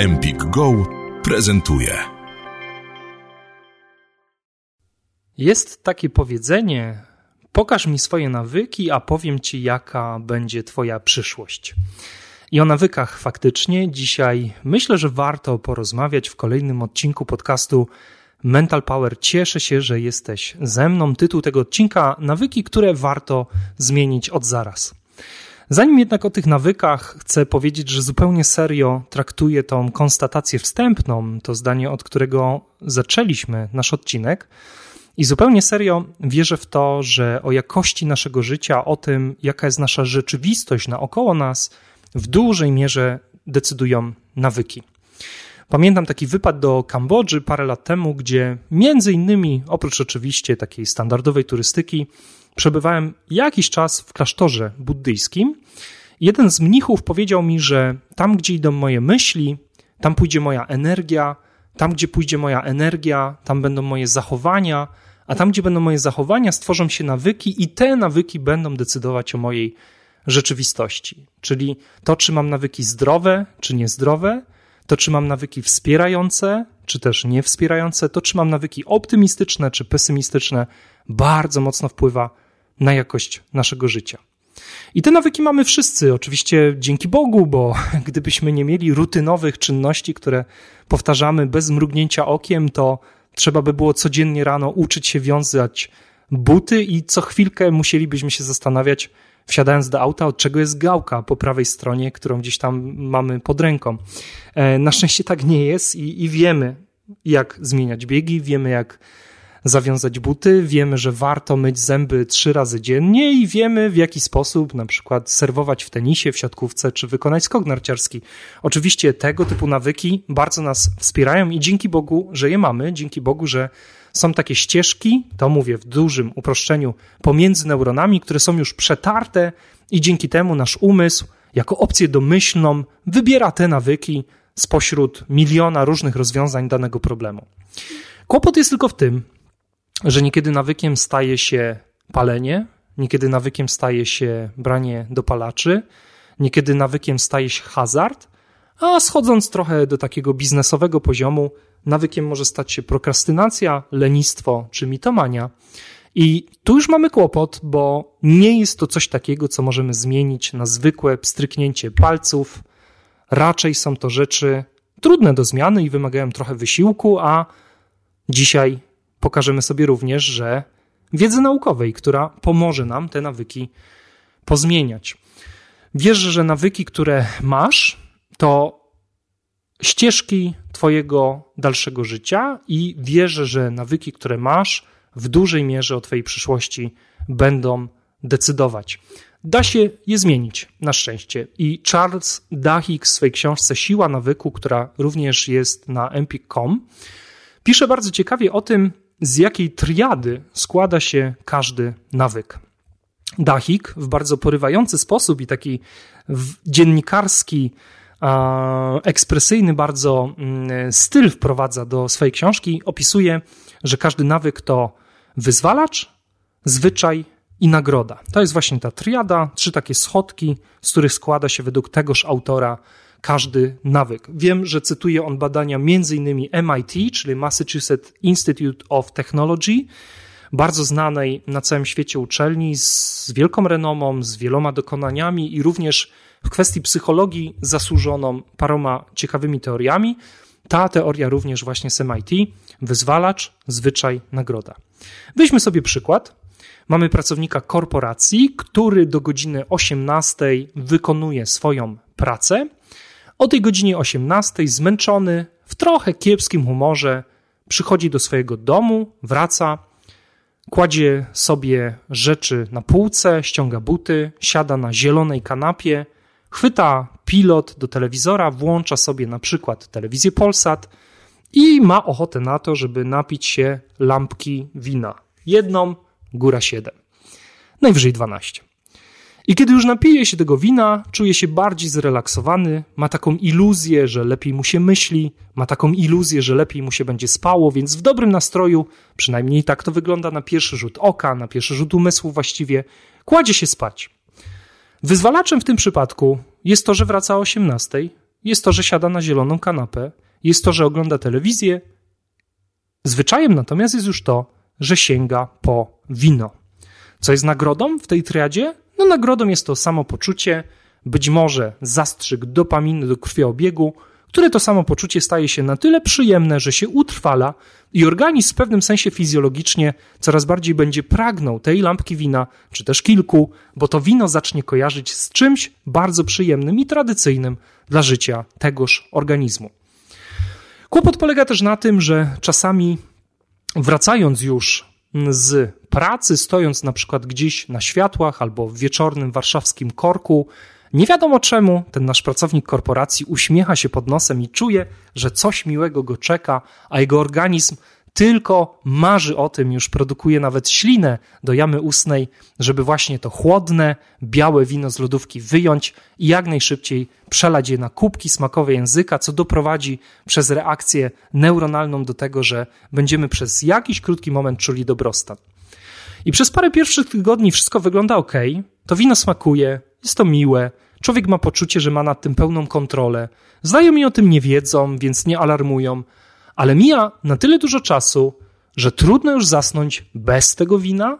Empik Go prezentuje. Jest takie powiedzenie: pokaż mi swoje nawyki, a powiem ci, jaka będzie twoja przyszłość. I o nawykach faktycznie dzisiaj myślę, że warto porozmawiać w kolejnym odcinku podcastu Mental Power. Cieszę się, że jesteś ze mną. Tytuł tego odcinka: Nawyki, które warto zmienić od zaraz. Zanim jednak o tych nawykach chcę powiedzieć, że zupełnie serio traktuję tą konstatację wstępną, to zdanie, od którego zaczęliśmy nasz odcinek. I zupełnie serio wierzę w to, że o jakości naszego życia, o tym, jaka jest nasza rzeczywistość naokoło nas, w dużej mierze decydują nawyki. Pamiętam taki wypad do Kambodży parę lat temu, gdzie między innymi, oprócz oczywiście takiej standardowej turystyki, przebywałem jakiś czas w klasztorze buddyjskim. Jeden z mnichów powiedział mi, że tam, gdzie idą moje myśli, tam pójdzie moja energia, tam, gdzie pójdzie moja energia, tam będą moje zachowania, a tam, gdzie będą moje zachowania, stworzą się nawyki, i te nawyki będą decydować o mojej rzeczywistości. Czyli to, czy mam nawyki zdrowe, czy niezdrowe, to, czy mam nawyki wspierające, czy też niewspierające, to, czy mam nawyki optymistyczne, czy pesymistyczne, bardzo mocno wpływa na jakość naszego życia. I te nawyki mamy wszyscy, oczywiście dzięki Bogu, bo gdybyśmy nie mieli rutynowych czynności, które powtarzamy bez mrugnięcia okiem, to trzeba by było codziennie rano uczyć się wiązać buty i co chwilkę musielibyśmy się zastanawiać, wsiadając do auta, od czego jest gałka po prawej stronie, którą gdzieś tam mamy pod ręką. E, na szczęście tak nie jest i, i wiemy, jak zmieniać biegi, wiemy, jak zawiązać buty, wiemy, że warto myć zęby trzy razy dziennie i wiemy w jaki sposób na przykład serwować w tenisie, w siatkówce czy wykonać skok narciarski. Oczywiście tego typu nawyki bardzo nas wspierają i dzięki Bogu, że je mamy, dzięki Bogu, że są takie ścieżki, to mówię w dużym uproszczeniu, pomiędzy neuronami, które są już przetarte i dzięki temu nasz umysł jako opcję domyślną wybiera te nawyki spośród miliona różnych rozwiązań danego problemu. Kłopot jest tylko w tym, że niekiedy nawykiem staje się palenie, niekiedy nawykiem staje się branie dopalaczy, niekiedy nawykiem staje się hazard, a schodząc trochę do takiego biznesowego poziomu, nawykiem może stać się prokrastynacja, lenistwo czy mitomania. I tu już mamy kłopot, bo nie jest to coś takiego, co możemy zmienić na zwykłe pstryknięcie palców. Raczej są to rzeczy trudne do zmiany i wymagają trochę wysiłku, a dzisiaj pokażemy sobie również, że wiedzy naukowej, która pomoże nam te nawyki pozmieniać. Wierzę, że nawyki, które masz, to ścieżki Twojego dalszego życia i wierzę, że nawyki, które masz, w dużej mierze o Twojej przyszłości będą decydować. Da się je zmienić, na szczęście. I Charles Duhigg w swojej książce Siła nawyku, która również jest na empik.com, pisze bardzo ciekawie o tym, z jakiej triady składa się każdy nawyk. Dachik w bardzo porywający sposób i taki dziennikarski, ekspresyjny bardzo mm, styl wprowadza do swojej książki. Opisuje, że każdy nawyk to wyzwalacz, zwyczaj i nagroda. To jest właśnie ta triada, trzy takie schodki, z których składa się według tegoż autora każdy nawyk. Wiem, że cytuje on badania m.in. MIT, czyli Massachusetts Institute of Technology, bardzo znanej na całym świecie uczelni z wielką renomą, z wieloma dokonaniami i również w kwestii psychologii zasłużoną paroma ciekawymi teoriami. Ta teoria również właśnie z MIT, wyzwalacz, zwyczaj, nagroda. Weźmy sobie przykład. Mamy pracownika korporacji, który do godziny 18 wykonuje swoją pracę, o tej godzinie 18 zmęczony, w trochę kiepskim humorze, przychodzi do swojego domu, wraca, kładzie sobie rzeczy na półce, ściąga buty, siada na zielonej kanapie, chwyta pilot do telewizora, włącza sobie na przykład telewizję Polsat i ma ochotę na to, żeby napić się lampki wina. Jedną, góra siedem. Najwyżej dwanaście. I kiedy już napije się tego wina, czuje się bardziej zrelaksowany, ma taką iluzję, że lepiej mu się myśli, ma taką iluzję, że lepiej mu się będzie spało, więc w dobrym nastroju, przynajmniej tak to wygląda na pierwszy rzut oka, na pierwszy rzut umysłu właściwie, kładzie się spać. Wyzwalaczem w tym przypadku jest to, że wraca o 18 jest to, że siada na zieloną kanapę, jest to, że ogląda telewizję. Zwyczajem natomiast jest już to, że sięga po wino. Co jest nagrodą w tej triadzie? No nagrodą jest to samopoczucie, być może zastrzyk dopaminy do krwiobiegu, które to samopoczucie staje się na tyle przyjemne, że się utrwala i organizm w pewnym sensie fizjologicznie coraz bardziej będzie pragnął tej lampki wina, czy też kilku, bo to wino zacznie kojarzyć z czymś bardzo przyjemnym i tradycyjnym dla życia tegoż organizmu. Kłopot polega też na tym, że czasami wracając już z pracy, stojąc na przykład gdzieś na światłach albo w wieczornym warszawskim korku, nie wiadomo czemu ten nasz pracownik korporacji uśmiecha się pod nosem i czuje, że coś miłego go czeka, a jego organizm tylko marzy o tym, już produkuje nawet ślinę do jamy ustnej, żeby właśnie to chłodne, białe wino z lodówki wyjąć i jak najszybciej przelać je na kubki smakowe języka, co doprowadzi przez reakcję neuronalną do tego, że będziemy przez jakiś krótki moment czuli dobrostan. I przez parę pierwszych tygodni wszystko wygląda ok, to wino smakuje, jest to miłe, człowiek ma poczucie, że ma nad tym pełną kontrolę. Znajomi o tym nie wiedzą, więc nie alarmują, ale mija na tyle dużo czasu, że trudno już zasnąć bez tego wina,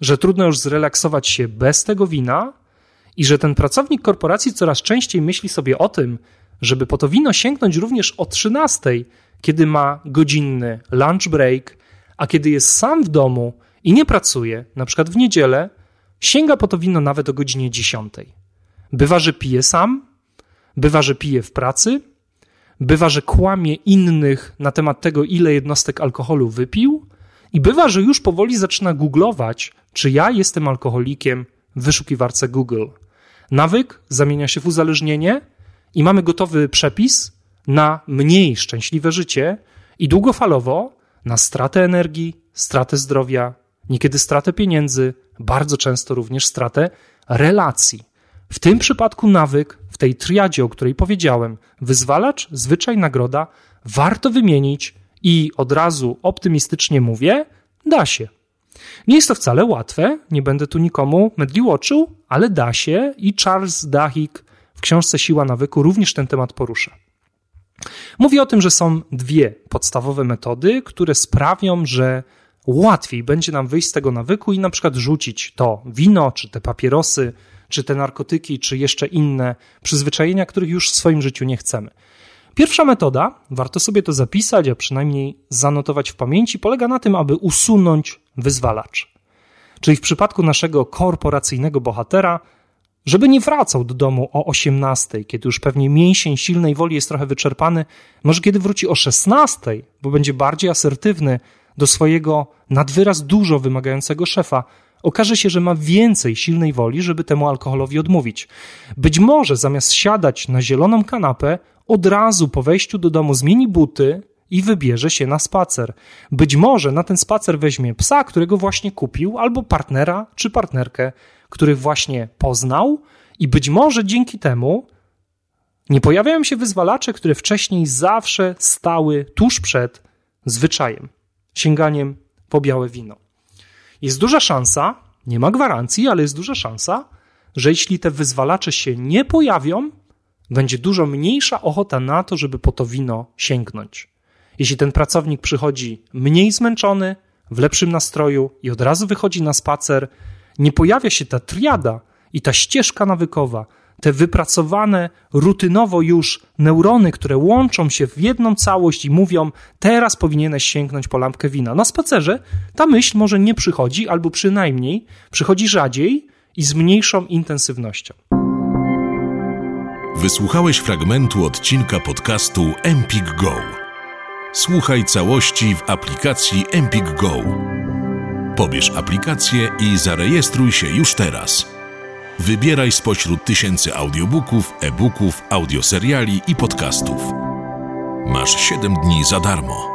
że trudno już zrelaksować się bez tego wina i że ten pracownik korporacji coraz częściej myśli sobie o tym, żeby po to wino sięgnąć również o 13, kiedy ma godzinny lunch break, a kiedy jest sam w domu i nie pracuje, na przykład w niedzielę, sięga po to wino nawet o godzinie 10. Bywa, że pije sam, bywa, że pije w pracy, bywa, że kłamie innych na temat tego, ile jednostek alkoholu wypił, i bywa, że już powoli zaczyna googlować, czy ja jestem alkoholikiem w wyszukiwarce Google. Nawyk zamienia się w uzależnienie i mamy gotowy przepis na mniej szczęśliwe życie i długofalowo na stratę energii, stratę zdrowia, niekiedy stratę pieniędzy, bardzo często również stratę relacji. W tym przypadku nawyk, w tej triadzie, o której powiedziałem, wyzwalacz, zwyczaj, nagroda, warto wymienić i od razu optymistycznie mówię, da się. Nie jest to wcale łatwe, nie będę tu nikomu mydliłoczył, ale da się i Charles Duhigg w książce Siła nawyku również ten temat porusza. Mówi o tym, że są dwie podstawowe metody, które sprawią, że łatwiej będzie nam wyjść z tego nawyku i na przykład rzucić to wino, czy te papierosy, czy te narkotyki, czy jeszcze inne przyzwyczajenia, których już w swoim życiu nie chcemy. Pierwsza metoda, warto sobie to zapisać, a przynajmniej zanotować w pamięci, polega na tym, aby usunąć wyzwalacz. Czyli w przypadku naszego korporacyjnego bohatera, żeby nie wracał do domu o 18, kiedy już pewnie mięsień silnej woli jest trochę wyczerpany, może kiedy wróci o 16, bo będzie bardziej asertywny do swojego nadwyraz dużo wymagającego szefa, okaże się, że ma więcej silnej woli, żeby temu alkoholowi odmówić. Być może zamiast siadać na zieloną kanapę, od razu po wejściu do domu zmieni buty i wybierze się na spacer. Być może na ten spacer weźmie psa, którego właśnie kupił, albo partnera czy partnerkę, których właśnie poznał, i być może dzięki temu nie pojawiają się wyzwalacze, które wcześniej zawsze stały tuż przed zwyczajem sięganiem po białe wino. Jest duża szansa, nie ma gwarancji, ale jest duża szansa, że jeśli te wyzwalacze się nie pojawią, będzie dużo mniejsza ochota na to, żeby po to wino sięgnąć. Jeśli ten pracownik przychodzi mniej zmęczony, w lepszym nastroju i od razu wychodzi na spacer, nie pojawia się ta triada i ta ścieżka nawykowa, te wypracowane rutynowo już neurony, które łączą się w jedną całość i mówią, teraz powinieneś sięgnąć po lampkę wina. Na spacerze ta myśl może nie przychodzi, albo przynajmniej przychodzi rzadziej i z mniejszą intensywnością. Wysłuchałeś fragmentu odcinka podcastu Empik Go. Słuchaj całości w aplikacji Empik Go. Pobierz aplikację i zarejestruj się już teraz. Wybieraj spośród tysięcy audiobooków, e-booków, audioseriali i podcastów. Masz 7 dni za darmo.